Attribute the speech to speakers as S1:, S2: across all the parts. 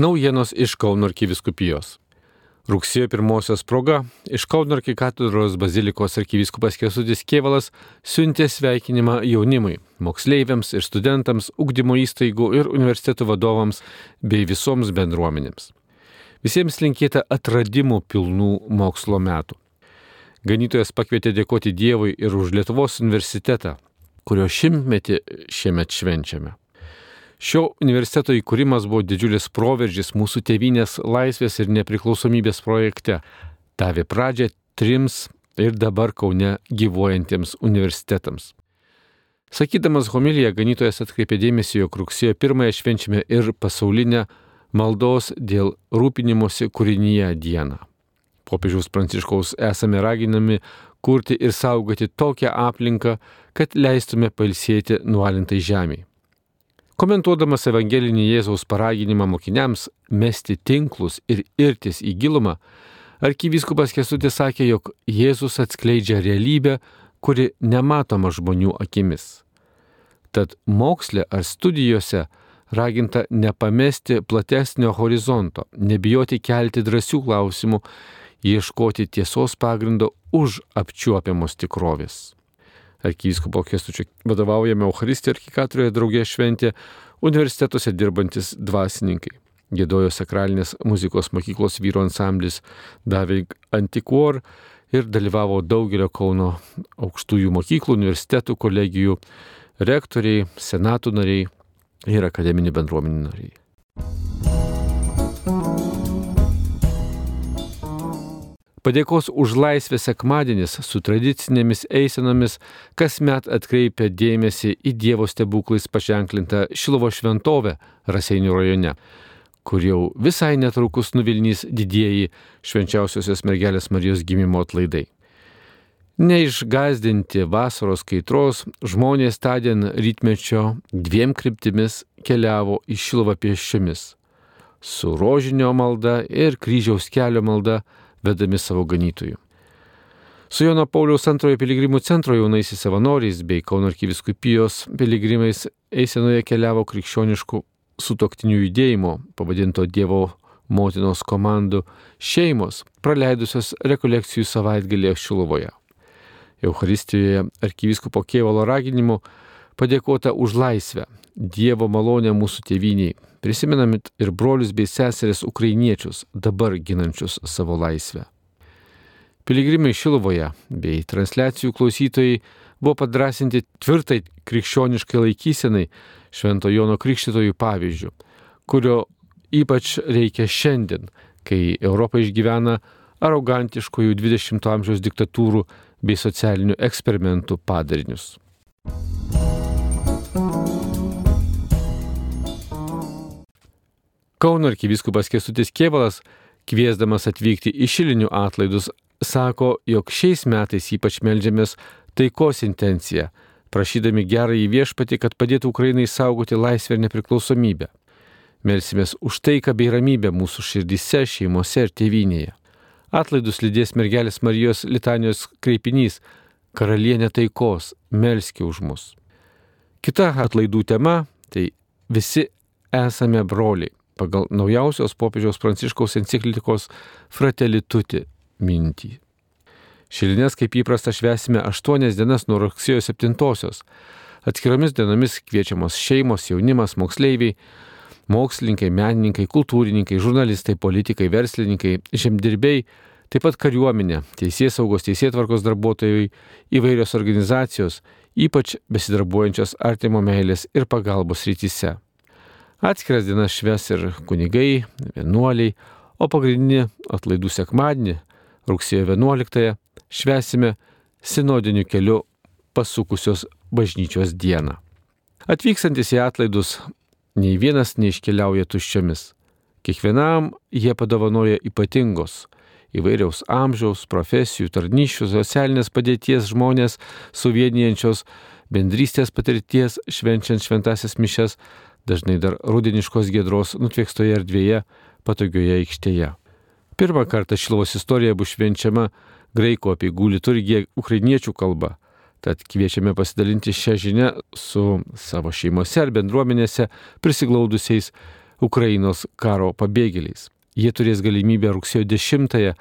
S1: Naujienos iš Kauno arkiviskupijos. Rugsėjo pirmosios proga iš Kauno arkikatedros bazilikos arkiviskupas Kesutis Kievalas siuntė sveikinimą jaunimui, moksleiviams ir studentams, ugdymo įstaigų ir universitetų vadovams bei visoms bendruomenėms. Visiems linkėta atradimų pilnų mokslo metų. Ganytojas pakvietė dėkoti Dievui ir už Lietuvos universitetą, kurio šimtmetį šiemet švenčiame. Šio universiteto įkūrimas buvo didžiulis proveržis mūsų tėvynės laisvės ir nepriklausomybės projekte. Davė pradžią trims ir dabar Kaune gyvuojantiems universitetams. Sakydamas homiliją, ganytojas atkreipė dėmesį, jog rugsėjo pirmąją švenčiame ir pasaulinę maldos dėl rūpinimosi kūrinyje dieną. Popiežiaus pranciškaus esame raginami kurti ir saugoti tokią aplinką, kad leistume pailsėti nualintai žemiai. Komentuodamas evangelinį Jėzaus paraginimą mokiniams mesti tinklus ir irtis į gilumą, arkivyskupas Kesutis sakė, jog Jėzus atskleidžia realybę, kuri nematoma žmonių akimis. Tad moksle ar studijose raginta nepamesti platesnio horizonto, nebijoti kelti drąsių klausimų, ieškoti tiesos pagrindo už apčiuopiamos tikrovės arkivyskupo Kestučio vadovaujame Euharistija arkikatroje draugė šventė universitetuose dirbantis dvasininkai. Gėdojo sakralinės muzikos mokyklos vyro ansamblis davė Antikor ir dalyvavo daugelio Kauno aukštųjų mokyklų, universitetų, kolegijų, rektoriai, senatų nariai ir akademinių bendruomenių nariai. Padėkos už laisvę sekmadienis su tradicinėmis eisenomis kasmet atkreipia dėmesį į Dievo stebuklais paženklintą Šilovo šventovę Raseinių rajone, kur jau visai netrukus nuvilnys didieji švenčiausiosios mergelės Marijos gimimo atlaidai. Neišgazdinti vasaros kaitros žmonės tądien rytmečio dviem kryptimis keliavo į Šilovą piešiomis - su rožinio malda ir kryžiaus kelio malda vedami savo ganytojų. Su Jono Pauliaus antrojo piligrimų centro jaunaisiais savanoriais bei Kauno arkiviskupijos piligrimais eisenoje keliavo krikščioniškų sutoktinių judėjimo, pavadinto Dievo motinos komandų šeimos, praleidusios rekolekcijų savaitgalį Šilovoje. Euharistijoje arkiviskopo Kievalo raginimu padėkota už laisvę, Dievo malonę mūsų tėviniai, prisimenamit ir brolius bei seseris ukrainiečius, dabar ginančius savo laisvę. Piligrimai Šilovoje bei transliacijų klausytojai buvo padrasinti tvirtai krikščioniškai laikysenai Švento Jono Krikštytojų pavyzdžių, kurio ypač reikia šiandien, kai Europa išgyvena arogantiškojų 20-ojo amžiaus diktatūrų bei socialinių eksperimentų padarinius. Kauno arkivyskupas Kesutis Kievalas, kviesdamas atvykti į šilinių atlaidus, sako, jog šiais metais ypač melžiamės taikos intenciją, prašydami gerą į viešpatį, kad padėtų Ukrainai saugoti laisvę ir nepriklausomybę. Melsimės už taiką bei ramybę mūsų širdise, šeimose ir tėvynėje. Atlaidus lydės mergelės Marijos litanijos kreipinys - Karalienė taikos, melski už mus. Kita atlaidų tema - tai visi esame broliai pagal naujausios popiežiaus pranciškaus enciklikos Fratelituti mintį. Šilinės kaip įprasta švesime aštuonias dienas nuo rugsėjo 7-osios. Atskiromis dienomis kviečiamos šeimos, jaunimas, moksleiviai, mokslininkai, menininkai, kultūrininkai, žurnalistai, politikai, verslininkai, žemdirbiai, taip pat kariuomenė, teisės saugos, teisėtvarkos darbuotojai, įvairios organizacijos, ypač besidarbuojančios artimo meilės ir pagalbos rytise. Atskiras dienas šves ir kunigai, vienuoliai, o pagrindinį atlaidų sekmadienį, rugsėjo 11-ąją, švesime sinodiniu keliu pasukusios bažnyčios dieną. Atvykstantis į atlaidus, nei vienas neiškeliauja tuščiomis. Kiekvienam jie padovanoja ypatingos, įvairiaus amžiaus, profesijų, tarnyšių, socialinės padėties žmonės suvienijančios bendrystės patirties švenčiant šventasias mišes dažnai dar rudeniškos gėdros nutvėkstoje erdvėje, patogioje aikštėje. Pirmą kartą Šilovos istorija bus švenčiama graikų apieigų liturgija ukrainiečių kalba. Tad kviečiame pasidalinti šią žinią su savo šeimose ar bendruomenėse prisiglaudusiais Ukrainos karo pabėgėliais. Jie turės galimybę rugsėjo 10-ąją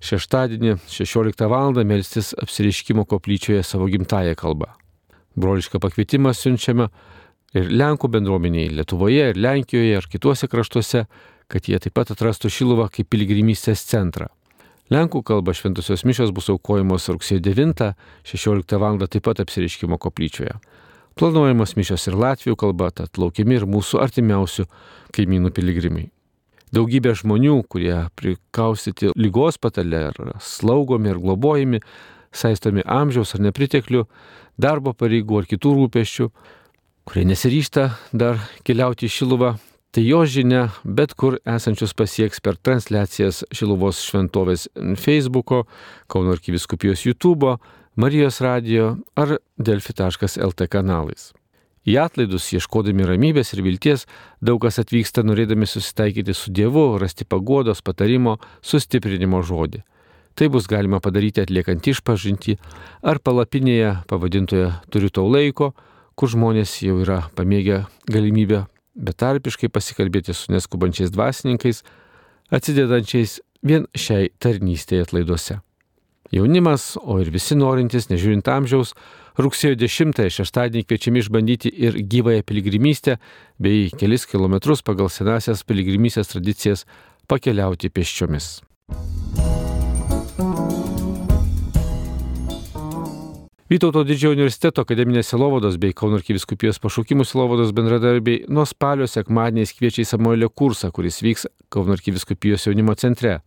S1: šeštadienį 16 val. melstis apsireiškimo koplyčioje savo gimtają kalbą. Brolišką pakvietimą siunčiame ir Lenkų bendruomeniai Lietuvoje, ir Lenkijoje, ir kituose kraštuose, kad jie taip pat atrastų Šiluvą kaip piligrimystės centrą. Lenkų kalba šventosios mišios bus aukojamos rugsėjo 9-16 val. taip pat apsireiškimo koplyčioje. Planuojamos mišios ir latvių kalba, tad laukiami ir mūsų artimiausių kaimynų piligrimai. Daugybė žmonių, kurie prikaustyti lygos patale ar slaugomi ar globojami, saistomi amžiaus ar nepriteklių, darbo pareigų ar kitų rūpeščių, kurie nesiryšta dar keliauti į Šiluvą, tai jo žinia bet kur esančius pasieks per transliacijas Šiluvos šventovės Facebook'o, Kauno arkiviskupijos YouTube, Marijos radio ar delfi.lt kanalais. Į atlaidus, ieškodami ramybės ir vilties, daug kas atvyksta norėdami susitaikyti su Dievu, rasti pagodos, patarimo, sustiprinimo žodį. Tai bus galima padaryti atliekant išpažinti ar palapinėje pavadintoje turiu tau laiko, kur žmonės jau yra pamėgę galimybę betarpiškai pasikalbėti su neskubančiais dvasininkais, atsidedančiais vien šiai tarnystėje atlaiduose. Jaunimas, o ir visi norintys, nežiūrint amžiaus, rugsėjo 10 šeštadienį kviečiami išbandyti ir gyvąją piligrimystę bei kelis kilometrus pagal senasias piligrimystės tradicijas pakeliauti pėsčiomis. Vytauto didžiojo universiteto akademinės silovados bei Kauno arkiviskupijos pašaukimų silovados bendradarbiai nuo spalio sekmadieniais kviečia į Samuelio kursą, kuris vyks Kauno arkiviskupijos jaunimo centre.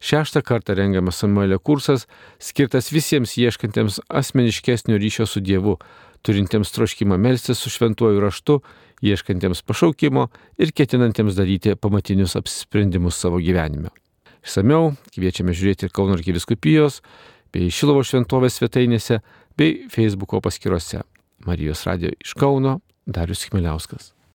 S1: Šeštą kartą rengiamas Samuelio kursas skirtas visiems ieškantiems asmeniškesnio ryšio su Dievu, turintiems troškimą melstis su šventuoju raštu, ieškantiems pašaukimo ir ketinantiems daryti pamatinius apsisprendimus savo gyvenime. Išsameu kviečiame žiūrėti ir Kauno arkiviskupijos bei Šilovo šventovės svetainėse bei Facebook'o paskyrose. Marijos radio iš Kauno Darius Chmeliauskas.